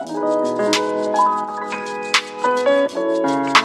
Thank you.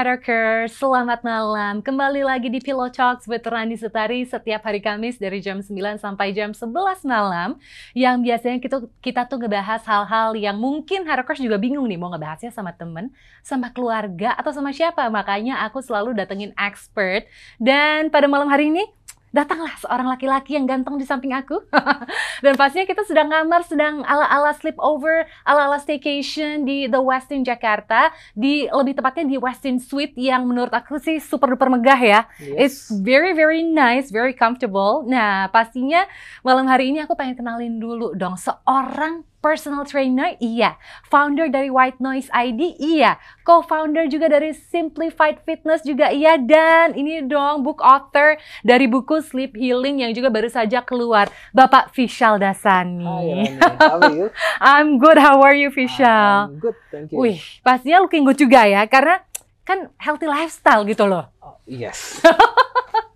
Harakers. Selamat malam. Kembali lagi di Pillow Talks with Rani Setari setiap hari Kamis dari jam 9 sampai jam 11 malam. Yang biasanya kita, kita tuh ngebahas hal-hal yang mungkin Harakers juga bingung nih mau ngebahasnya sama temen, sama keluarga, atau sama siapa. Makanya aku selalu datengin expert. Dan pada malam hari ini datanglah seorang laki-laki yang ganteng di samping aku. Dan pastinya kita sedang ngamar, sedang ala-ala sleepover, ala-ala staycation di The Westin Jakarta. Di lebih tepatnya di Westin Suite yang menurut aku sih super duper megah ya. Yes. It's very very nice, very comfortable. Nah, pastinya malam hari ini aku pengen kenalin dulu dong seorang personal trainer, iya. Founder dari White Noise ID, iya. Co-founder juga dari Simplified Fitness juga iya. Dan ini dong book author dari buku Sleep Healing yang juga baru saja keluar. Bapak Vishal Hi, Dasani. Rani. How are you? I'm good, how are you Vishal? I'm good, thank you. Wih, pastinya looking good juga ya. Karena kan healthy lifestyle gitu loh. Oh, yes.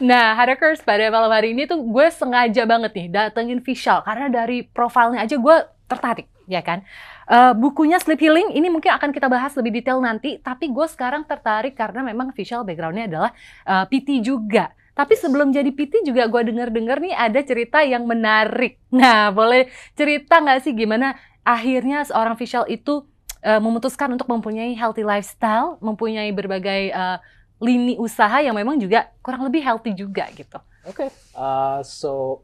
Nah, Harakers pada malam hari ini tuh gue sengaja banget nih datengin Vishal karena dari profilnya aja gue tertarik, ya kan? Eh, bukunya Sleep Healing ini mungkin akan kita bahas lebih detail nanti, tapi gue sekarang tertarik karena memang Vishal backgroundnya adalah eh, PT juga. Tapi sebelum jadi PT juga gue denger-dengar nih ada cerita yang menarik. Nah, boleh cerita nggak sih gimana akhirnya seorang Vishal itu eh, memutuskan untuk mempunyai healthy lifestyle, mempunyai berbagai eh, lini usaha yang memang juga kurang lebih healthy juga gitu. Okay. Uh, so,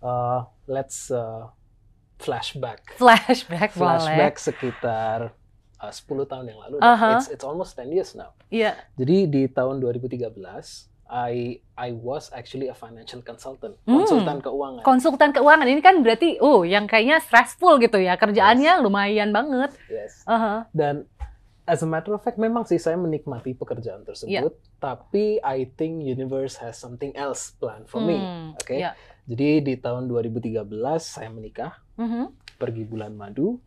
uh, let's uh, flashback. Flashback, boleh. Flashback sekitar uh, 10 tahun yang lalu. Aha. It's, it's almost 10 years now. Iya. Jadi di tahun 2013, I I was actually a financial consultant, Hmm. konsultan keuangan. Konsultan keuangan ini kan berarti, oh, yang kayaknya stressful gitu ya. Kerjaannya lumayan banget. yes. Aha. Dan as a matter of fact memang sih saya menikmati pekerjaan tersebut, tapi I think universe has something else planned for me. Hmm, Oke. iya. Jadi di tahun 2013 saya menikah, Mhm. pergi bulan madu.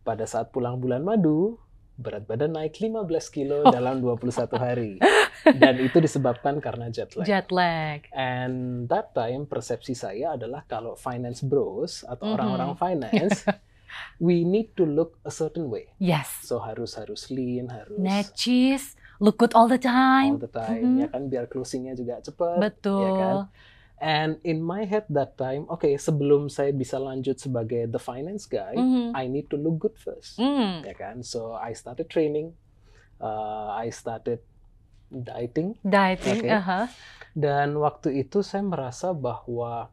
Pada saat pulang bulan madu, berat badan naik 15 kilo Oh. dalam 21 hari. Dan itu disebabkan karena jet lag. Jet lag. And that time persepsi saya adalah kalau finance bros atau Mhm. orang-orang finance, we need to look a certain way. Yes. So harus harus lean, harus Necis, look good all the all time. the time, Mhm. ya kan biar closingnya juga cepat. Betul. ya kan? And in my head that time, oke sebelum saya bisa lanjut sebagai the finance guy, Mhm. I need to look good first, Hmm. ya kan? So I started training, uh, I started dieting, Dieting, Oke. aha. dan waktu itu saya merasa bahwa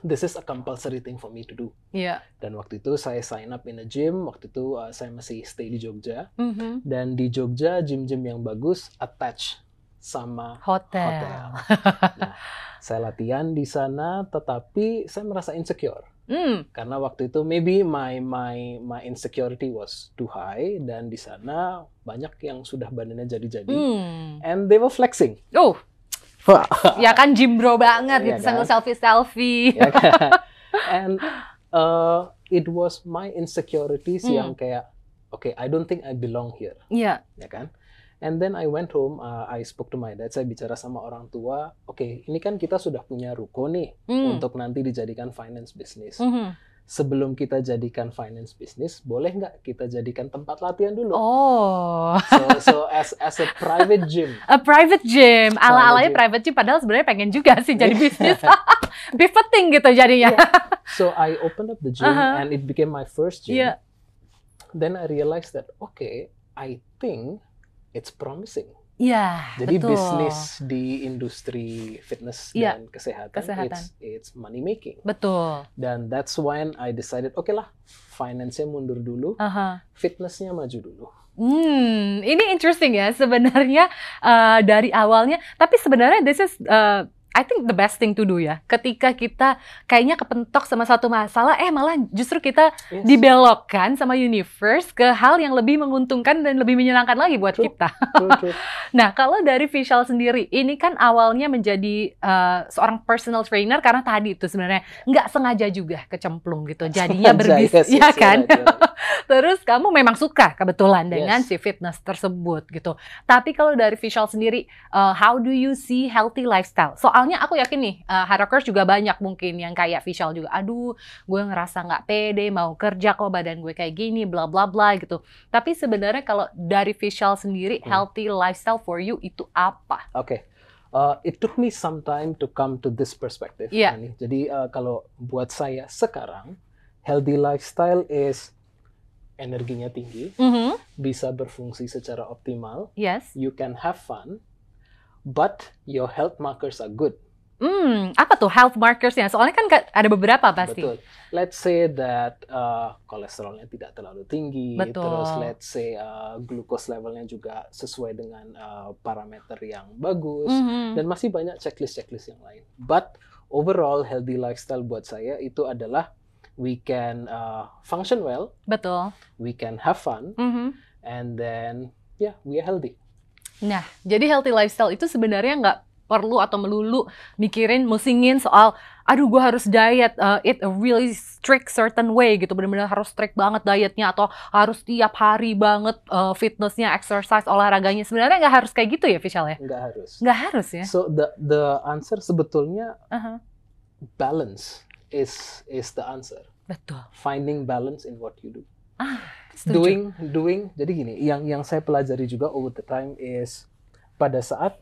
this is a compulsory thing for me to do. Iya. Dan waktu itu saya sign up in a gym, waktu itu uh, saya masih stay di Jogja, Mhm. dan di Jogja gym-gym yang bagus attach sama Hotel. hotel. Nah, saya latihan di sana, tetapi saya merasa insecure Hmm. karena waktu itu maybe my my my insecurity was too high dan di sana banyak yang sudah badannya jadi-jadi Hmm. and they were flexing. Oh, ya kan gym bro banget Iya gitu, kan? sambil selfie-selfie. ya kan? And uh, it was my insecurities Hmm. yang kayak okay, I don't think I belong here, Iya. ya kan? And then I went home, uh, I spoke to my dad, saya bicara sama orang tua, oke, ini kan kita sudah punya ruko nih Hmm. untuk nanti dijadikan finance business. Mhm. Sebelum kita jadikan finance business, boleh nggak kita jadikan tempat latihan dulu? Oh, So, so as as a private gym, a private gym. Ala-alanya private gym padahal sebenarnya pengen juga sih jadi bisnis. Pivoting gitu jadinya. so I opened up the gym Uh-huh. and it became my first gym. Iya. Then I realized that okay, I think it's promising. Iya, Jadi betul. bisnis di industri fitness Iya, dan kesehatan, kesehatan. it's it's money making. Betul. Dan that's when I decided, oke lah, finance-nya mundur dulu, Aha. fitnessnya maju dulu. Hmm, ini interesting ya sebenarnya uh, dari awalnya. Tapi sebenarnya this is uh, I think the best thing to do ya. Ketika kita kayaknya kepentok sama satu masalah, eh malah justru kita Yes. dibelokkan sama universe ke hal yang lebih menguntungkan dan lebih menyenangkan lagi buat True. kita. True, true. nah, kalau dari Vishal sendiri, ini kan awalnya menjadi uh, seorang personal trainer karena tadi itu sebenarnya nggak sengaja juga kecemplung gitu. Jadinya berbisnis, ya kan? Terus kamu memang suka kebetulan dengan yes. si fitness tersebut gitu. Tapi kalau dari Vishal sendiri, uh, how do you see healthy lifestyle? Soalnya aku yakin nih, uh, hackers juga banyak mungkin yang kayak Vishal juga. Aduh, gue ngerasa nggak pede, mau kerja kok badan gue kayak gini, bla bla bla gitu. Tapi sebenarnya kalau dari Vishal sendiri, hmm. healthy lifestyle for you itu apa? Oke. Okay. Uh, it took me some time to come to this perspective. Yeah. Jadi uh, kalau buat saya sekarang, healthy lifestyle is energinya tinggi, mm -hmm. bisa berfungsi secara optimal. Yes. You can have fun, but your health markers are good. Hmm, apa tuh health markersnya? Soalnya kan ada beberapa pasti. Betul. Let's say that uh, kolesterolnya tidak terlalu tinggi, Betul. terus let's say uh, glucose levelnya juga sesuai dengan uh, parameter yang bagus, mm -hmm. dan masih banyak checklist-checklist yang lain. But overall healthy lifestyle buat saya itu adalah we can uh, function well. Betul. We can have fun, mm -hmm. and then yeah, we are healthy. Nah, jadi healthy lifestyle itu sebenarnya nggak perlu atau melulu mikirin musingin soal aduh gue harus diet uh, eat a really strict certain way gitu. Benar-benar harus strict banget dietnya atau harus tiap hari banget uh, fitnessnya exercise olahraganya. Sebenarnya nggak harus kayak gitu ya Vishal ya? Nggak harus. Nggak harus ya? So the the answer sebetulnya uh -huh. balance is is the answer. Betul. Finding balance in what you do ah, doing doing jadi gini yang yang saya pelajari juga over the time is pada saat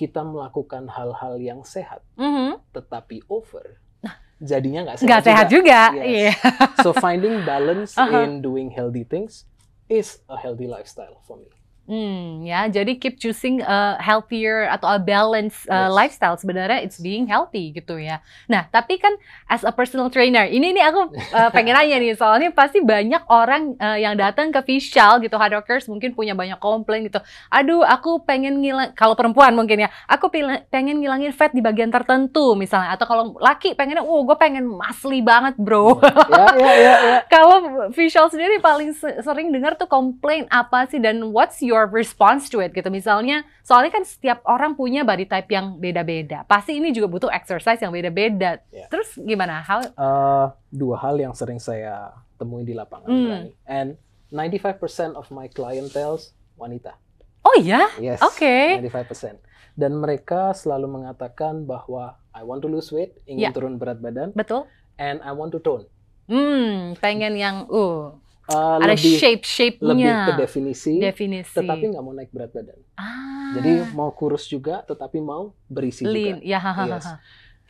kita melakukan hal-hal yang sehat, mm-hmm. tetapi over, nah, jadinya nggak sehat, sehat juga. juga. Yes. Yeah. so finding balance uh-huh. in doing healthy things is a healthy lifestyle for me. Hmm, ya, jadi keep choosing a healthier atau a balanced uh, yes. lifestyle sebenarnya it's being healthy gitu ya. Nah, tapi kan as a personal trainer, ini nih aku uh, pengen nanya nih, soalnya pasti banyak orang uh, yang datang ke Vishal gitu, hardworkers mungkin punya banyak komplain gitu. Aduh, aku pengen ngilang, kalau perempuan mungkin ya, aku pengen ngilangin fat di bagian tertentu misalnya, atau kalau laki pengennya, oh gue pengen masli banget bro. Ya, ya, ya, ya. kalau Vishal sendiri paling sering dengar tuh komplain apa sih dan what's your your response to it gitu. Misalnya, soalnya kan setiap orang punya body type yang beda-beda. Pasti ini juga butuh exercise yang beda-beda. Yeah. Terus gimana? How? Uh, dua hal yang sering saya temui di lapangan, mm. And 95% of my clientele wanita. Oh ya? Yes. Oke. Okay. 95%. Dan mereka selalu mengatakan bahwa I want to lose weight, ingin yeah. turun berat badan. Betul. And I want to tone. Hmm, pengen yang uh uh, ada lebih, shape shape-nya lebih ke definisi, definisi. tetapi nggak mau naik berat badan. Ah. Jadi mau kurus juga, tetapi mau berisi Lean. juga. Ya, ha, ha, yes.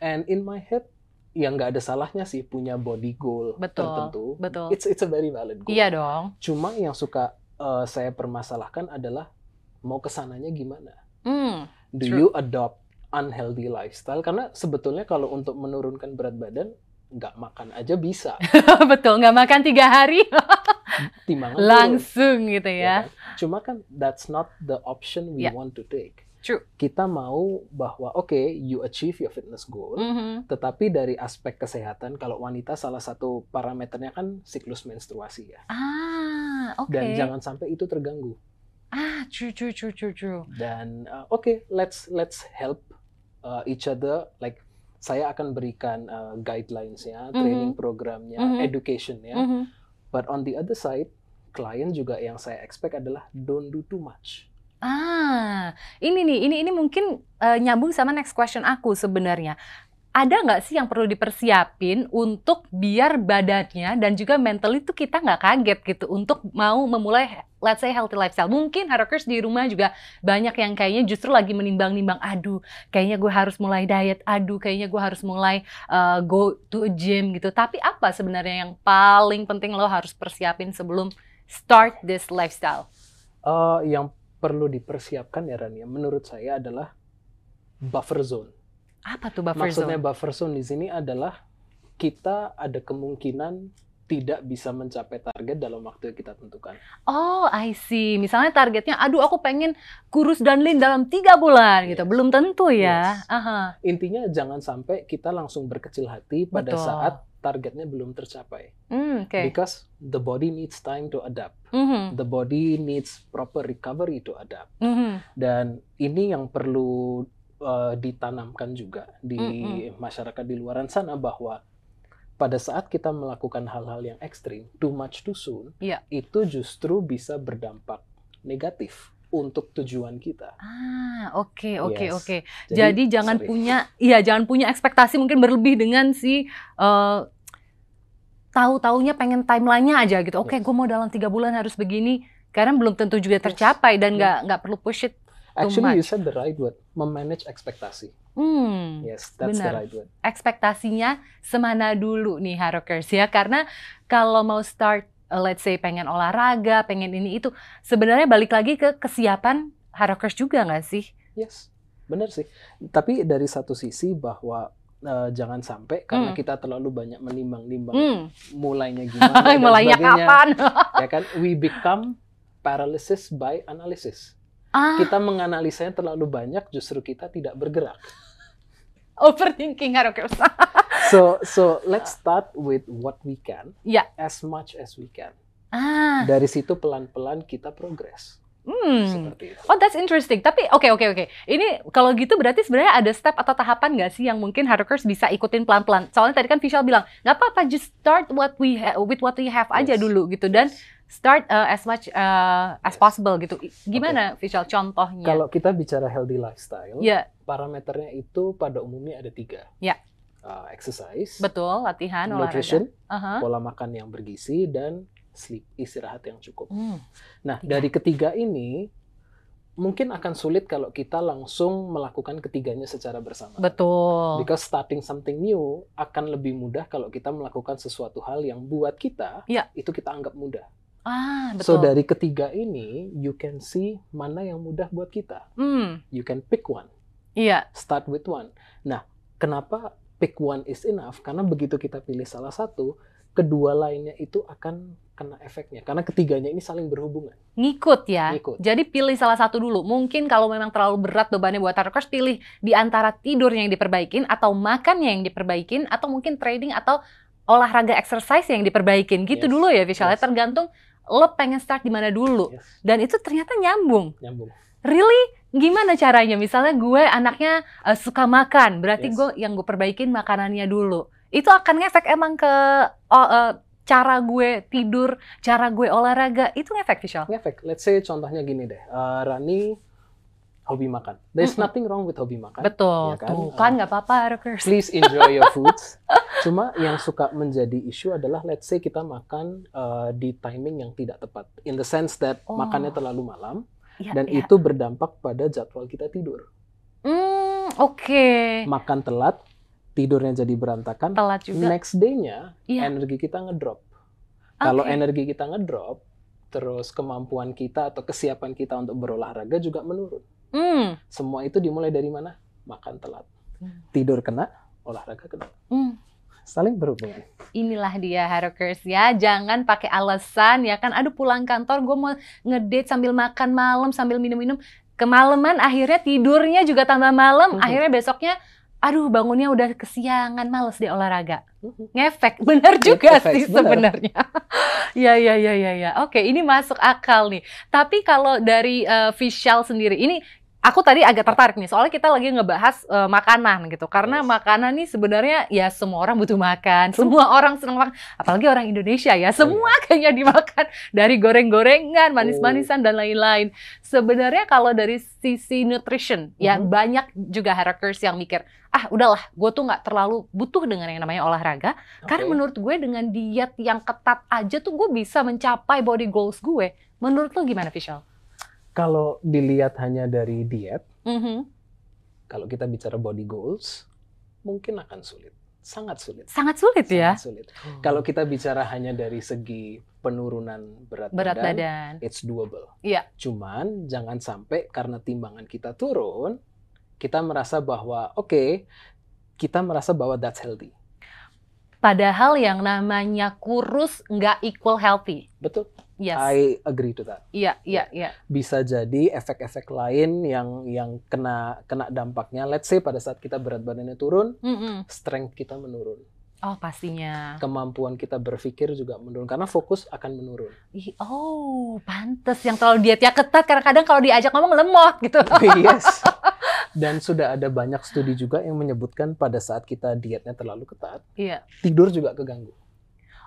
And in my head, yang nggak ada salahnya sih punya body goal betul, tertentu. Betul. It's it's a very valid goal. Iya dong. Cuma yang suka uh, saya permasalahkan adalah mau ke sananya gimana. Mm, Do true. you adopt unhealthy lifestyle? Karena sebetulnya kalau untuk menurunkan berat badan nggak makan aja bisa. Betul, nggak makan tiga hari. Timbangan langsung dulu. gitu ya. ya kan? Cuma kan that's not the option we yeah. want to take. True. Kita mau bahwa oke, okay, you achieve your fitness goal, mm -hmm. tetapi dari aspek kesehatan, kalau wanita salah satu parameternya kan siklus menstruasi ya. Ah, oke. Okay. Dan jangan sampai itu terganggu. Ah, true, true, true, true, true. Dan uh, oke, okay, let's let's help uh, each other like saya akan berikan uh, guidelines-nya, mm -hmm. training programnya, mm -hmm. education-nya. Mm -hmm. But on the other side, klien juga yang saya expect adalah don't do too much. Ah, ini nih, ini ini mungkin uh, nyambung sama next question aku sebenarnya ada nggak sih yang perlu dipersiapin untuk biar badannya dan juga mental itu kita nggak kaget gitu untuk mau memulai let's say healthy lifestyle. Mungkin hackers di rumah juga banyak yang kayaknya justru lagi menimbang-nimbang, aduh kayaknya gue harus mulai diet, aduh kayaknya gue harus mulai uh, go to a gym gitu. Tapi apa sebenarnya yang paling penting lo harus persiapin sebelum start this lifestyle? Uh, yang perlu dipersiapkan ya Rania, menurut saya adalah buffer zone apa tuh buffer Maksudnya zone? buffer zone di sini adalah kita ada kemungkinan tidak bisa mencapai target dalam waktu yang kita tentukan. Oh, I see. Misalnya targetnya, aduh aku pengen kurus dan lean dalam tiga bulan gitu. Belum tentu ya. Yes. Aha. Intinya jangan sampai kita langsung berkecil hati pada Betul. saat targetnya belum tercapai. Mm, okay. Because the body needs time to adapt. Mhm, The body needs proper recovery to adapt. mhm. Dan ini yang perlu uh, ditanamkan juga di Mm-mm. masyarakat di luaran sana bahwa pada saat kita melakukan hal-hal yang ekstrim, too much too soon, Iya. itu justru bisa berdampak negatif untuk tujuan kita. Ah, oke, oke, Yes. oke. Jadi, jangan sorry. punya, iya jangan punya ekspektasi mungkin berlebih dengan si eh, tahu-taunya pengen timelinenya aja gitu. Oke, Yes. gue mau dalam tiga bulan harus begini. Karena belum tentu juga Yes. tercapai dan Yes. nggak nggak perlu push it. Actually, you said the right word, memanage ekspektasi. Hmm, Yes, that's the Benar. right word. ekspektasinya semana dulu nih Harokers ya. Karena kalau mau start, eh, let's say pengen olahraga, pengen ini itu, sebenarnya balik lagi ke kesiapan Harokers juga nggak sih? Yes, benar sih. Tapi dari satu sisi bahwa uh, jangan sampai karena Hmm. kita terlalu banyak menimbang-nimbang Hmm. mulainya gimana dan Mulainya sebagainya, kapan? ya kan? We become paralysis by analysis. Ah, Kita menganalisanya terlalu banyak, justru kita tidak bergerak. overthinking Harokers. So, so let's start with what we can, Ya. as much as we can. ah, Dari situ pelan-pelan kita progres, hmm. seperti itu. Oh, that's interesting. Tapi oke oke oke. Ini kalau gitu berarti sebenarnya ada step atau tahapan nggak sih yang mungkin Harokers bisa ikutin pelan-pelan? Soalnya tadi kan Visual bilang nggak apa-apa, just start what we ha- with what we have aja Yes. dulu gitu dan Yes. Start uh, as much uh, as Yes. possible gitu. Gimana Visual contohnya? Kalau kita bicara healthy lifestyle, ya parameternya itu pada umumnya ada tiga. Ya. Uh, exercise, betul latihan nutrition, olahraga. Aha. pola makan yang bergizi, dan sleep, istirahat yang cukup. Hmm. Nah, Tiga. dari ketiga ini, mungkin akan sulit kalau kita langsung melakukan ketiganya secara bersama. Betul. Because starting something new akan lebih mudah kalau kita melakukan sesuatu hal yang buat kita, Ya. itu kita anggap mudah. Ah So betul. dari ketiga ini, you can see mana yang mudah buat kita. Hmm. You can pick one. Iya. Start with one. Nah, kenapa pick one is enough? Karena begitu kita pilih salah satu, kedua lainnya itu akan kena efeknya. Karena ketiganya ini saling berhubungan. Ngikut ya. Ngikut. Jadi pilih salah satu dulu. Mungkin kalau memang terlalu berat bebannya buat Harokers, pilih di antara tidurnya yang diperbaikin, atau makannya yang diperbaikin, atau mungkin trading atau olahraga exercise yang diperbaikin. Gitu Yes. dulu ya Visual. Yes. Tergantung lo pengen start di mana dulu. Yes, Dan itu ternyata nyambung. nyambung. Really? Gimana caranya? Misalnya gue anaknya eh, suka makan, berarti Yes. gue yang gue perbaikin makanannya dulu. Itu akan ngefek emang ke oh, eh, cara gue tidur, cara gue olahraga, itu ngefek Visual. Ngefek. Let's say contohnya gini deh. Uh, Rani hobi makan. There's nothing wrong with hobi makan. Betul, Ya kan? tuh kan nggak apa-apa Harokers. Please enjoy your foods. Cuma yang suka menjadi isu adalah let's say kita makan uh, di timing yang tidak tepat. In the sense that Oh. makannya terlalu malam Ya, dan ya. itu berdampak pada jadwal kita tidur. Hmm, oke. Makan telat, tidurnya jadi berantakan. Telat juga. Next day-nya Iya. energi kita ngedrop. Kalau Oke. energi kita ngedrop, terus kemampuan kita atau kesiapan kita untuk berolahraga juga menurun. Hmm, Semua itu dimulai dari mana? Makan telat. Hmm. Tidur kena, olahraga kena. hmm. Saling berhubungan. Inilah dia Harokers ya. Jangan pakai alasan ya kan. Aduh pulang kantor gue mau ngedate sambil makan malam sambil minum-minum. Kemalaman akhirnya tidurnya juga tambah malam. Mhm. Akhirnya besoknya aduh bangunnya udah kesiangan males deh olahraga. Ngefek. Bener juga Ngefek, sih sebenarnya. ya ya ya ya ya. Oke, ini masuk akal nih. Tapi kalau dari eh, Vishal sendiri ini aku tadi agak tertarik nih soalnya kita lagi ngebahas eh, makanan gitu. Karena Yes. makanan nih sebenarnya ya semua orang butuh makan. Semua orang senang makan. Apalagi orang Indonesia ya semua kayaknya dimakan. Dari goreng-gorengan manis-manisan dan lain-lain. Sebenarnya kalau dari sisi nutrition ya Mhm. banyak juga hackers yang mikir ah udahlah gue tuh nggak terlalu butuh dengan yang namanya olahraga. Karena Oke. menurut gue dengan diet yang ketat aja tuh gue bisa mencapai body goals gue. Menurut lo gimana Vishal? Kalau dilihat hanya dari diet, Mhm. kalau kita bicara body goals, mungkin akan sulit. Sangat sulit. sangat sulit ya Sangat sulit. Kalau kita bicara hanya dari segi penurunan berat, berat badan, badan it's doable. Iya. Cuman jangan sampai karena timbangan kita turun, kita merasa bahwa oke, kita merasa bahwa that's healthy. Padahal yang namanya kurus nggak equal healthy. Betul. Yes. I agree to that. Iya, iya, iya. Bisa jadi efek-efek lain yang yang kena kena dampaknya. Let's say pada saat kita berat badannya turun, Mm-mm. strength kita menurun. Oh, pastinya. Kemampuan kita berpikir juga menurun karena fokus akan menurun. Oh, pantes yang terlalu dietnya ketat karena kadang kalau diajak ngomong lemot gitu. yes. Dan sudah ada banyak studi juga yang menyebutkan pada saat kita dietnya terlalu ketat, Iya. tidur juga keganggu.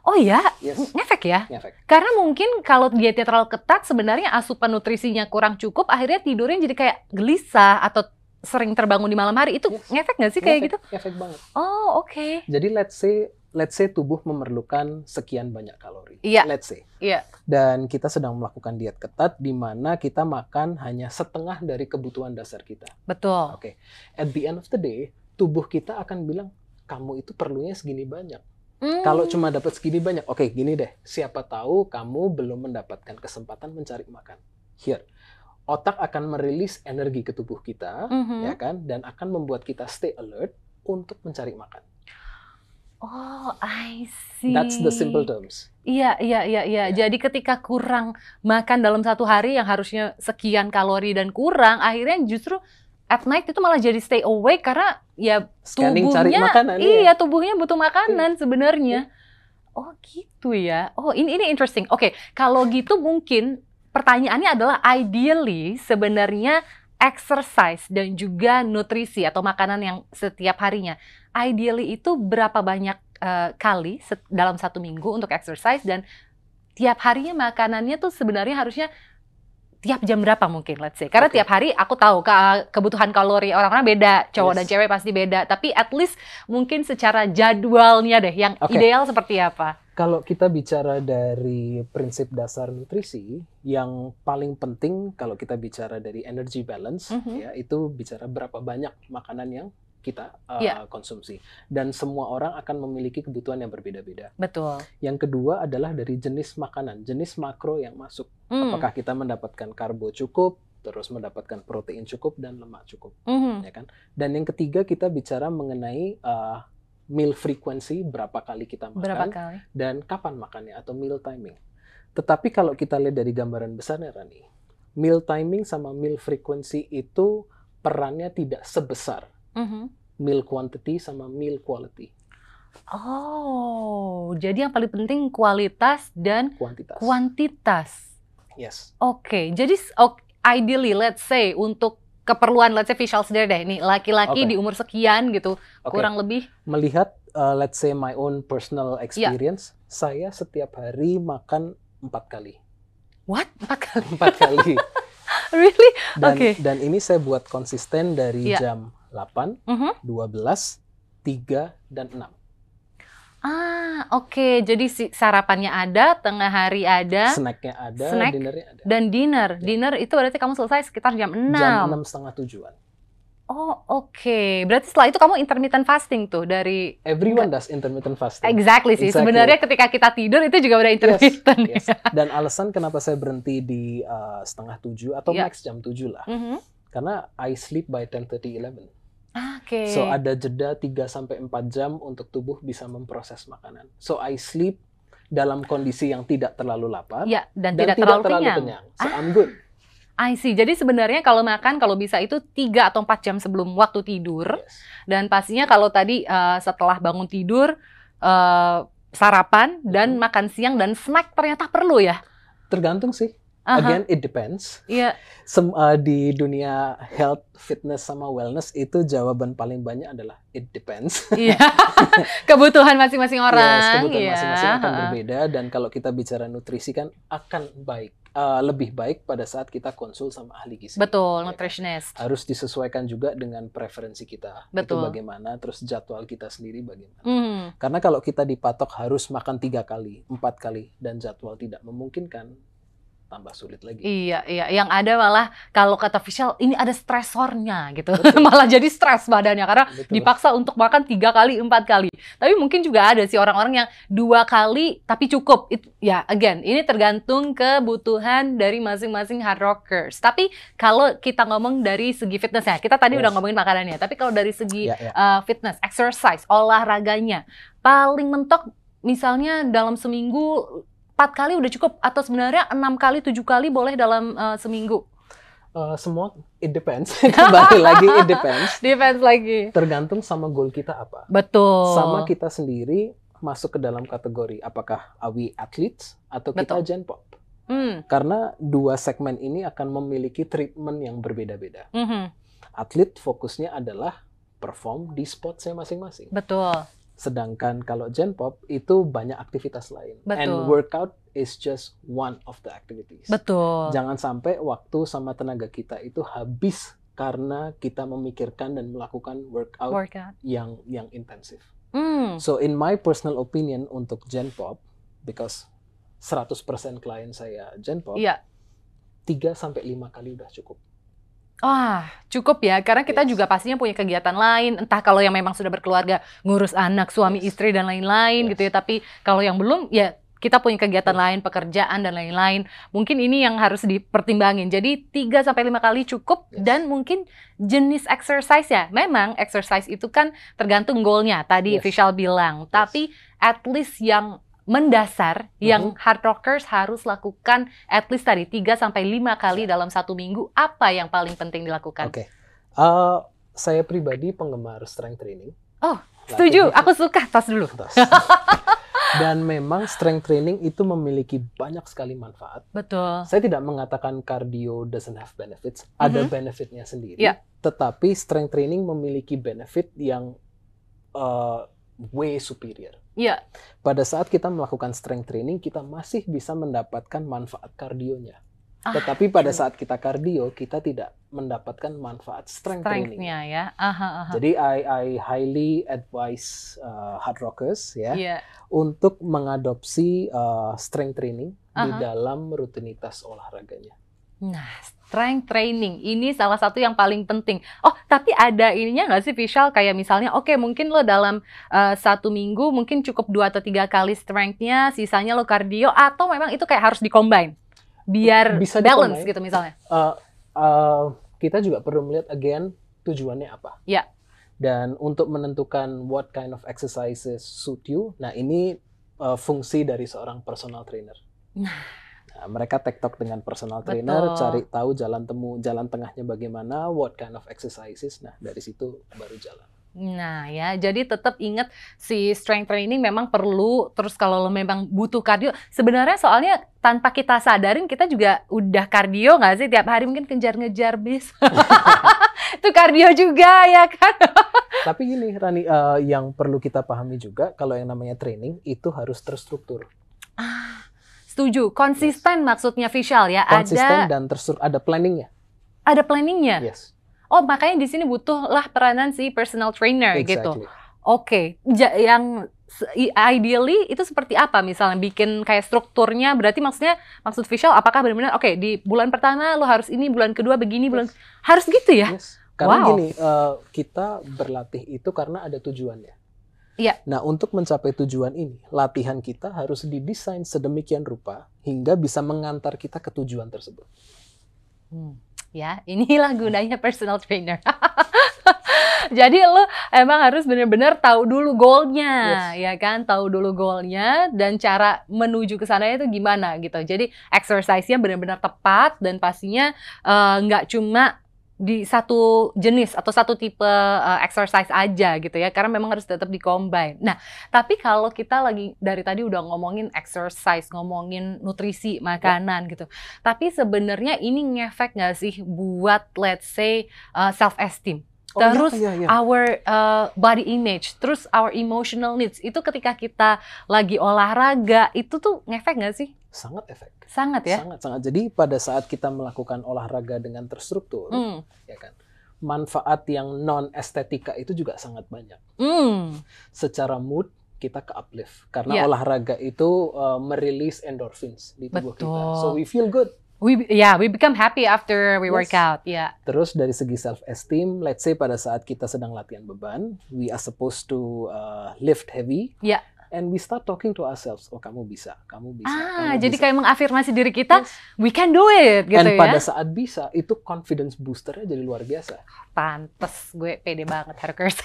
Oh ya, Yes. ngefek ya? Ngefek. Karena mungkin kalau dietnya terlalu ketat, sebenarnya asupan nutrisinya kurang cukup, akhirnya tidurnya jadi kayak gelisah atau sering terbangun di malam hari. Itu Yes. ngefek nggak sih kayak Ngefek, gitu? Ngefek banget. Oh, oke. Jadi let's say let's say tubuh memerlukan sekian banyak kalori. Iya. Let's say. Iya. Dan kita sedang melakukan diet ketat di mana kita makan hanya setengah dari kebutuhan dasar kita. Betul. Oke. At the end of the day, tubuh kita akan bilang kamu itu perlunya segini banyak. Hmm. Kalau cuma dapat segini banyak, oke gini deh. Siapa tahu kamu belum mendapatkan kesempatan mencari makan. Here, otak akan merilis energi ke tubuh kita, Mhm. ya kan, dan akan membuat kita stay alert untuk mencari makan. Oh, I see. That's the simple terms. Iya, iya, iya, iya. Ya. Jadi ketika kurang makan dalam satu hari yang harusnya sekian kalori dan kurang, akhirnya justru at night itu malah jadi stay awake karena ya Scanning Tubuhnya, makanan. iya ya. tubuhnya butuh makanan sebenarnya. Oh gitu ya. Oh ini ini interesting. Oke, kalau gitu mungkin pertanyaannya adalah ideally sebenarnya exercise dan juga nutrisi atau makanan yang setiap harinya. Ideally itu berapa banyak eh, kali dalam satu minggu untuk exercise dan tiap harinya makanannya tuh sebenarnya harusnya tiap jam berapa mungkin let's say. Karena Oke. tiap hari aku tahu ke- kebutuhan kalori orang-orang beda, cowok Yes. dan cewek pasti beda, tapi at least mungkin secara jadwalnya deh yang Oke. ideal seperti apa? Kalau kita bicara dari prinsip dasar nutrisi, yang paling penting kalau kita bicara dari energy balance, Mhm. ya itu bicara berapa banyak makanan yang kita uh, Iya. konsumsi. Dan semua orang akan memiliki kebutuhan yang berbeda-beda. Betul. Yang kedua adalah dari jenis makanan, jenis makro yang masuk. Hmm. Apakah kita mendapatkan karbo cukup, terus mendapatkan protein cukup dan lemak cukup, Mhm. ya kan? Dan yang ketiga kita bicara mengenai uh, meal frequency, berapa kali kita makan Berapa kali? dan kapan makannya atau meal timing. Tetapi kalau kita lihat dari gambaran besarnya Rani, meal timing sama meal frequency itu perannya tidak sebesar Mhm. meal quantity sama meal quality, Oh, jadi yang paling penting kualitas dan kuantitas. kuantitas. yes. Oke, jadi s- ok- ideally let's say untuk keperluan let's say visual sendiri deh, nih laki-laki Oke. di umur sekian gitu, Oke. kurang lebih Melihat uh, let's say my own personal Iya. experience, saya setiap hari makan empat kali, what? Empat kali? empat kali. really? Dan Oke. dan ini saya buat konsisten dari Iya. jam 8, Mhm. 12, 3 dan 6. Ah, oke. Jadi si sarapannya ada, tengah hari ada, Snacknya ada, Snack dinnernya ada. dan dinner. Ya. Dinner itu berarti kamu selesai sekitar jam 6. Jam enam setengah tujuan. Oh, oke. Berarti setelah itu kamu intermittent fasting tuh dari Everyone does intermittent fasting. Exactly sih. Exactly. Sebenarnya ketika kita tidur itu juga udah intermittent. Yes. Dan alasan kenapa saya berhenti di uh, setengah tujuh atau Ya. max jam tujuh lah, Mhm. karena I sleep by 10:30 11. Ah, Oke. So ada jeda 3 sampai 4 jam untuk tubuh bisa memproses makanan. So I sleep dalam kondisi yang tidak terlalu lapar Ya, dan, dan tidak, terlalu, kenyang. So I'm good. I see. Jadi sebenarnya kalau makan kalau bisa itu 3 atau 4 jam sebelum waktu tidur. Yes. Dan pastinya kalau tadi eh, setelah bangun tidur eh, sarapan dan Mhm. makan siang dan snack ternyata perlu ya. Tergantung sih. Aha. Again, it depends. Iya. Sem- uh, di dunia health, fitness sama wellness itu jawaban paling banyak adalah it depends. Iya. Kebutuhan masing-masing orang. Yes, kebutuhan iya. masing-masing akan Ha-ha. berbeda dan kalau kita bicara nutrisi kan akan baik, uh, lebih baik pada saat kita konsul sama ahli gizi. Betul, Ya nutritionist. Harus disesuaikan juga dengan preferensi kita. Betul. Itu bagaimana, terus jadwal kita sendiri bagaimana. Hmm. Karena kalau kita dipatok harus makan tiga kali, empat kali, dan jadwal tidak memungkinkan, tambah sulit lagi. Iya, iya. Yang ada malah kalau kata official ini ada stresornya gitu. Malah jadi stres badannya karena Betul. dipaksa untuk makan tiga kali, empat kali. Tapi mungkin juga ada sih orang-orang yang dua kali tapi cukup. Itu ya again ini tergantung kebutuhan dari masing-masing hard rockers. Tapi kalau kita ngomong dari segi fitness ya, kita tadi Yes. udah ngomongin makanannya. Tapi kalau dari segi Ya, ya. uh, fitness, exercise, olahraganya, paling mentok misalnya dalam seminggu empat kali udah cukup atau sebenarnya enam kali tujuh kali boleh dalam uh, seminggu Uh, semua it depends. Kembali lagi it depends. Depends lagi. Tergantung sama goal kita apa. Betul. Sama kita sendiri masuk ke dalam kategori apakah are we athletes atau kita Betul. gen pop. Hmm. Karena dua segmen ini akan memiliki treatment yang berbeda-beda. Mhm. Atlet fokusnya adalah perform di spotnya masing-masing. Betul. Sedangkan kalau gen pop itu banyak aktivitas lain. And Betul. workout is just one of the activities. Betul. Jangan sampai waktu sama tenaga kita itu habis karena kita memikirkan dan melakukan workout Workout. yang yang intensif. Hmm. So in my personal opinion untuk gen pop because 100% klien saya gen pop, Iya. 3 sampai 5 kali udah cukup. Ah, cukup ya, karena kita Yes. juga pastinya punya kegiatan lain, entah kalau yang memang sudah berkeluarga, ngurus anak, suami, Yes. istri, dan lain-lain Yes. gitu ya. Tapi kalau yang belum, ya kita punya kegiatan Yes. lain, pekerjaan, dan lain-lain. Mungkin ini yang harus dipertimbangin. Jadi 3-5 kali cukup, Yes. dan mungkin jenis exercise ya. Memang exercise itu kan tergantung goalnya, tadi Yes. Vishal bilang. Tapi at least yang mendasar, yang Mhm. hard rockers harus lakukan at least tadi 3-5 kali dalam satu minggu, apa yang paling penting dilakukan? Oke. Uh, saya pribadi penggemar strength training. Oh, Setuju, Latihan- aku suka. Tas dulu. Tas. Dan memang strength training itu memiliki banyak sekali manfaat. Betul. Saya tidak mengatakan cardio doesn't have benefits, ada Mhm. benefitnya sendiri. Ya. Tetapi strength training memiliki benefit yang uh, way superior. Iya. Pada saat kita melakukan strength training, kita masih bisa mendapatkan manfaat kardionya. Ah, Tetapi pada true. saat kita kardio, kita tidak mendapatkan manfaat strength, training. Ya. Aha, aha. Jadi I, I highly advise uh, hard rockers ya Iya. untuk mengadopsi uh, strength training di Aha. dalam rutinitas olahraganya. Nah, strength training ini salah satu yang paling penting. Oh, tapi ada ininya nggak sih, Vishal? Kayak misalnya, oke, mungkin lo dalam uh, satu minggu mungkin cukup dua atau tiga kali strength-nya, sisanya lo cardio, atau memang itu kayak harus dikombine biar Bisa balance gitu misalnya. Uh, uh, kita juga perlu melihat again tujuannya apa. Ya. Dan untuk menentukan what kind of exercises suit you, nah ini uh, fungsi dari seorang personal trainer. Nah, mereka tektok dengan personal trainer, Betul. cari tahu jalan temu, jalan tengahnya bagaimana, what kind of exercises. Nah, dari situ baru jalan. Nah ya, jadi tetap ingat si strength training memang perlu. Terus kalau lo memang butuh kardio, sebenarnya soalnya tanpa kita sadarin kita juga udah kardio nggak sih tiap hari mungkin kejar-ngejar bis. Itu kardio juga ya kan? Tapi gini, Rani, uh, yang perlu kita pahami juga, kalau yang namanya training itu harus terstruktur, Setuju, konsisten maksudnya visual ya. konsisten Ada dan terstruktur, ada planningnya. ada planningnya. Yes, Oh makanya di sini butuhlah peranan si personal trainer gitu. exactly. Oke, Ja- yang ideally itu seperti apa? Misalnya bikin kayak strukturnya, berarti maksudnya maksud visual apakah benar-benar oke di bulan pertama lo harus ini, bulan kedua begini, bulan harus gitu ya? Yes. Karena Wow. gini, uh, kita berlatih itu karena ada tujuannya. Iya. Nah, untuk mencapai tujuan ini, latihan kita harus didesain sedemikian rupa hingga bisa mengantar kita ke tujuan tersebut. Hmm, Ya, inilah gunanya personal trainer. Jadi lo emang harus benar-benar tahu dulu goalnya, ya kan? Tahu dulu goalnya dan cara menuju ke sana itu gimana gitu. Jadi exercise-nya benar-benar tepat dan pastinya eh, nggak cuma di satu jenis atau satu tipe eh, exercise aja gitu ya karena memang harus tetap di-combine. Nah, tapi kalau kita lagi dari tadi udah ngomongin exercise, ngomongin nutrisi, makanan gitu. Tapi sebenarnya ini ngefek nggak sih buat let's say uh, self esteem, Oh, iya, Terus iya, iya. our uh, body image, terus our emotional needs. Itu ketika kita lagi olahraga itu tuh ngefek nggak sih? sangat efektif. Sangat ya. Sangat sangat. Jadi pada saat kita melakukan olahraga dengan terstruktur, Hmm. ya kan, manfaat yang non estetika itu juga sangat banyak. Hmm. Secara mood kita ke uplift karena Iya. olahraga itu uh, merilis endorphins di tubuh kita, Betul. so we feel good. We yeah, we become happy after we Yes. work out. Ya. Terus dari segi self esteem, let's say pada saat kita sedang latihan beban, we are supposed to uh, lift heavy. Ya. And we start talking to ourselves, oh kamu bisa, kamu bisa. Ah, kamu jadi bisa. kayak mengafirmasi diri kita, Yes. we can do it gitu And ya. pada saat bisa, itu confidence boosternya jadi luar biasa. Pantes gue pede banget Harkers.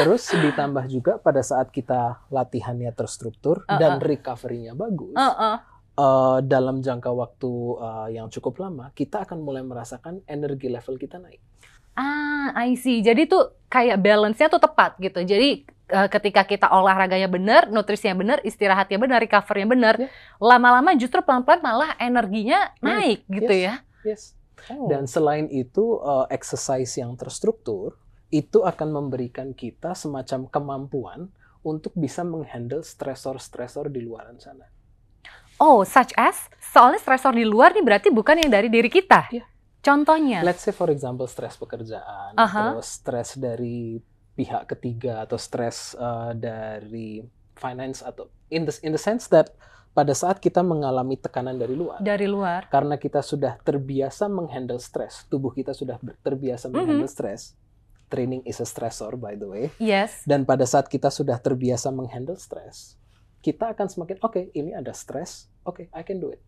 Terus ditambah juga pada saat kita latihannya terstruktur Uh-uh. dan recovery-nya bagus, Heeh. uh, dalam jangka waktu uh, yang cukup lama, kita akan mulai merasakan energi level kita naik. Ah, I see. Jadi tuh kayak balance-nya tuh tepat gitu. Jadi uh, ketika kita olahraganya benar, nutrisinya benar, istirahatnya benar, recovery-nya benar, yeah. lama-lama justru pelan-pelan malah energinya naik, naik gitu yes. ya. Yes. Oh. Dan selain itu uh, exercise yang terstruktur itu akan memberikan kita semacam kemampuan untuk bisa menghandle stresor-stresor di luar sana. Oh, such as? Soalnya stresor di luar nih berarti bukan yang dari diri kita. Yeah. Contohnya? Let's say for example stres pekerjaan, uh -huh. terus stres dari pihak ketiga atau stres uh, dari finance atau in the in the sense that pada saat kita mengalami tekanan dari luar. Dari luar. Karena kita sudah terbiasa menghandle stres, tubuh kita sudah terbiasa mm -hmm. menghandle stres. Training is a stressor by the way. Yes. Dan pada saat kita sudah terbiasa menghandle stres, kita akan semakin oke, okay, ini ada stres, oke, okay, I can do it.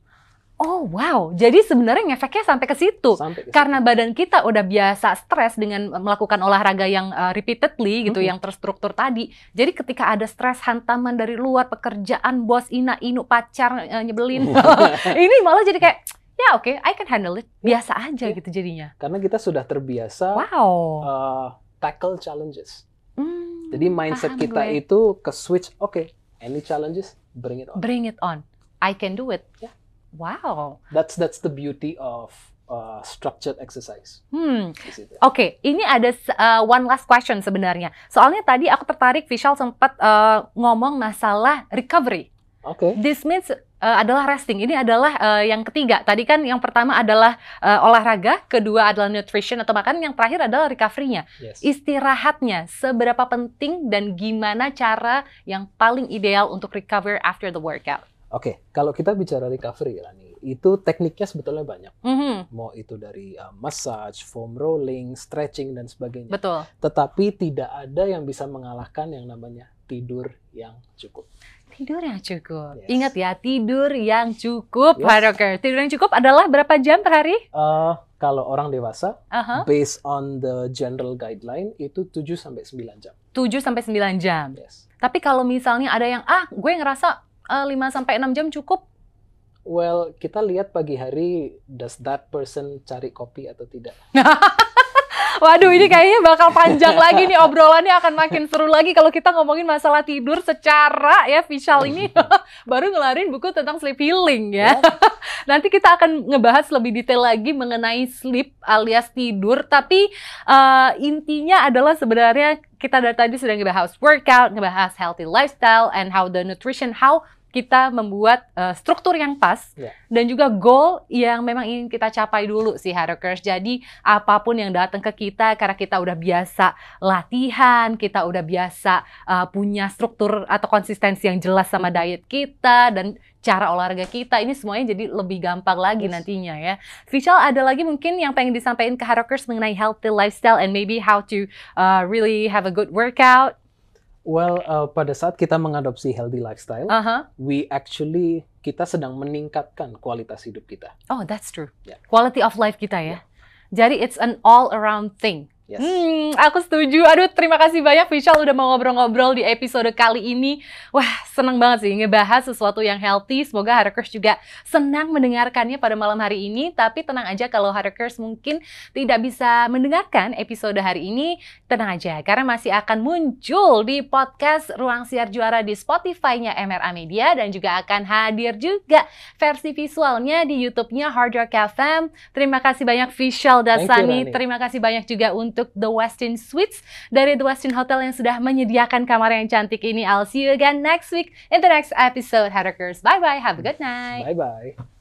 Oh wow, jadi sebenarnya ngefeknya sampai ke situ. Sampai ke situ. Karena badan kita udah biasa stres dengan melakukan olahraga yang uh, repeatedly gitu, mm -hmm. yang terstruktur tadi. Jadi ketika ada stres hantaman dari luar, pekerjaan, bos, ina, inu, pacar uh, nyebelin, ini malah jadi kayak ya oke, okay, I can handle it, biasa aja yeah. gitu jadinya. Karena kita sudah terbiasa wow. uh, tackle challenges. Hmm, jadi mindset kita gue. itu ke switch, oke, okay, any challenges, bring it on. Bring it on, I can do it. Yeah. Wow. That's that's the beauty of uh, structured exercise. Hmm. Oke, okay. ini ada uh, one last question sebenarnya. Soalnya tadi aku tertarik Vishal sempat uh, ngomong masalah recovery. Oke. Okay. This means uh, adalah resting. Ini adalah uh, yang ketiga. Tadi kan yang pertama adalah uh, olahraga, kedua adalah nutrition atau makan, yang terakhir adalah recovery-nya. Yes. Istirahatnya seberapa penting dan gimana cara yang paling ideal untuk recover after the workout? Oke, okay, kalau kita bicara recovery, Rani, itu tekniknya sebetulnya banyak. Mm -hmm. Mau itu dari uh, massage, foam rolling, stretching dan sebagainya. Betul. Tetapi tidak ada yang bisa mengalahkan yang namanya tidur yang cukup. Tidur yang cukup. Yes. Ingat ya, tidur yang cukup, yes. Tidur yang cukup adalah berapa jam per hari? Uh, kalau orang dewasa, uh -huh. based on the general guideline itu 7 sampai 9 jam. 7 sampai 9 jam. Yes. Tapi kalau misalnya ada yang ah, gue ngerasa uh, eh, 5 sampai 6 jam cukup? Well, kita lihat pagi hari does that person cari kopi atau tidak. Waduh, ini kayaknya bakal panjang lagi nih obrolannya akan makin seru lagi kalau kita ngomongin masalah tidur secara ya visual ini baru ngelarin buku tentang sleep healing ya. Nanti kita akan ngebahas lebih detail lagi mengenai sleep alias tidur, tapi uh, intinya adalah sebenarnya kita dari tadi sudah ngebahas workout, ngebahas healthy lifestyle and how the nutrition, how kita membuat uh, struktur yang pas yeah. dan juga goal yang memang ingin kita capai dulu sih Hackers. Jadi apa pun yang datang ke kita karena kita udah biasa latihan, kita udah biasa uh, punya struktur atau konsistensi yang jelas sama diet kita dan cara olahraga kita ini semuanya jadi lebih gampang lagi yes. nantinya ya. Vishal ada lagi mungkin yang pengen disampaikan ke Hackers mengenai healthy lifestyle and maybe how to uh, really have a good workout Well, uh, pada saat kita mengadopsi healthy lifestyle, uh -huh. we actually kita sedang meningkatkan kualitas hidup kita. Oh, that's true. Yeah. Quality of life kita ya. Yeah. Jadi it's an all around thing. Yes. Hmm, aku setuju. Aduh, terima kasih banyak Vishal udah mau ngobrol-ngobrol di episode kali ini. Wah, seneng banget sih ngebahas sesuatu yang healthy. Semoga Hackers juga senang mendengarkannya pada malam hari ini. Tapi tenang aja kalau Hackers mungkin tidak bisa mendengarkan episode hari ini, tenang aja karena masih akan muncul di podcast Ruang Siar Juara di Spotify-nya MRA Media dan juga akan hadir juga versi visualnya di YouTube-nya Hard Rock FM. Terima kasih banyak Vishal Dasani. Terima kasih banyak juga untuk untuk The Westin Suites dari The Westin Hotel yang sudah menyediakan kamar yang cantik ini. I'll see you again next week in the next episode, Hackers. Bye-bye. Have a good night. Bye-bye.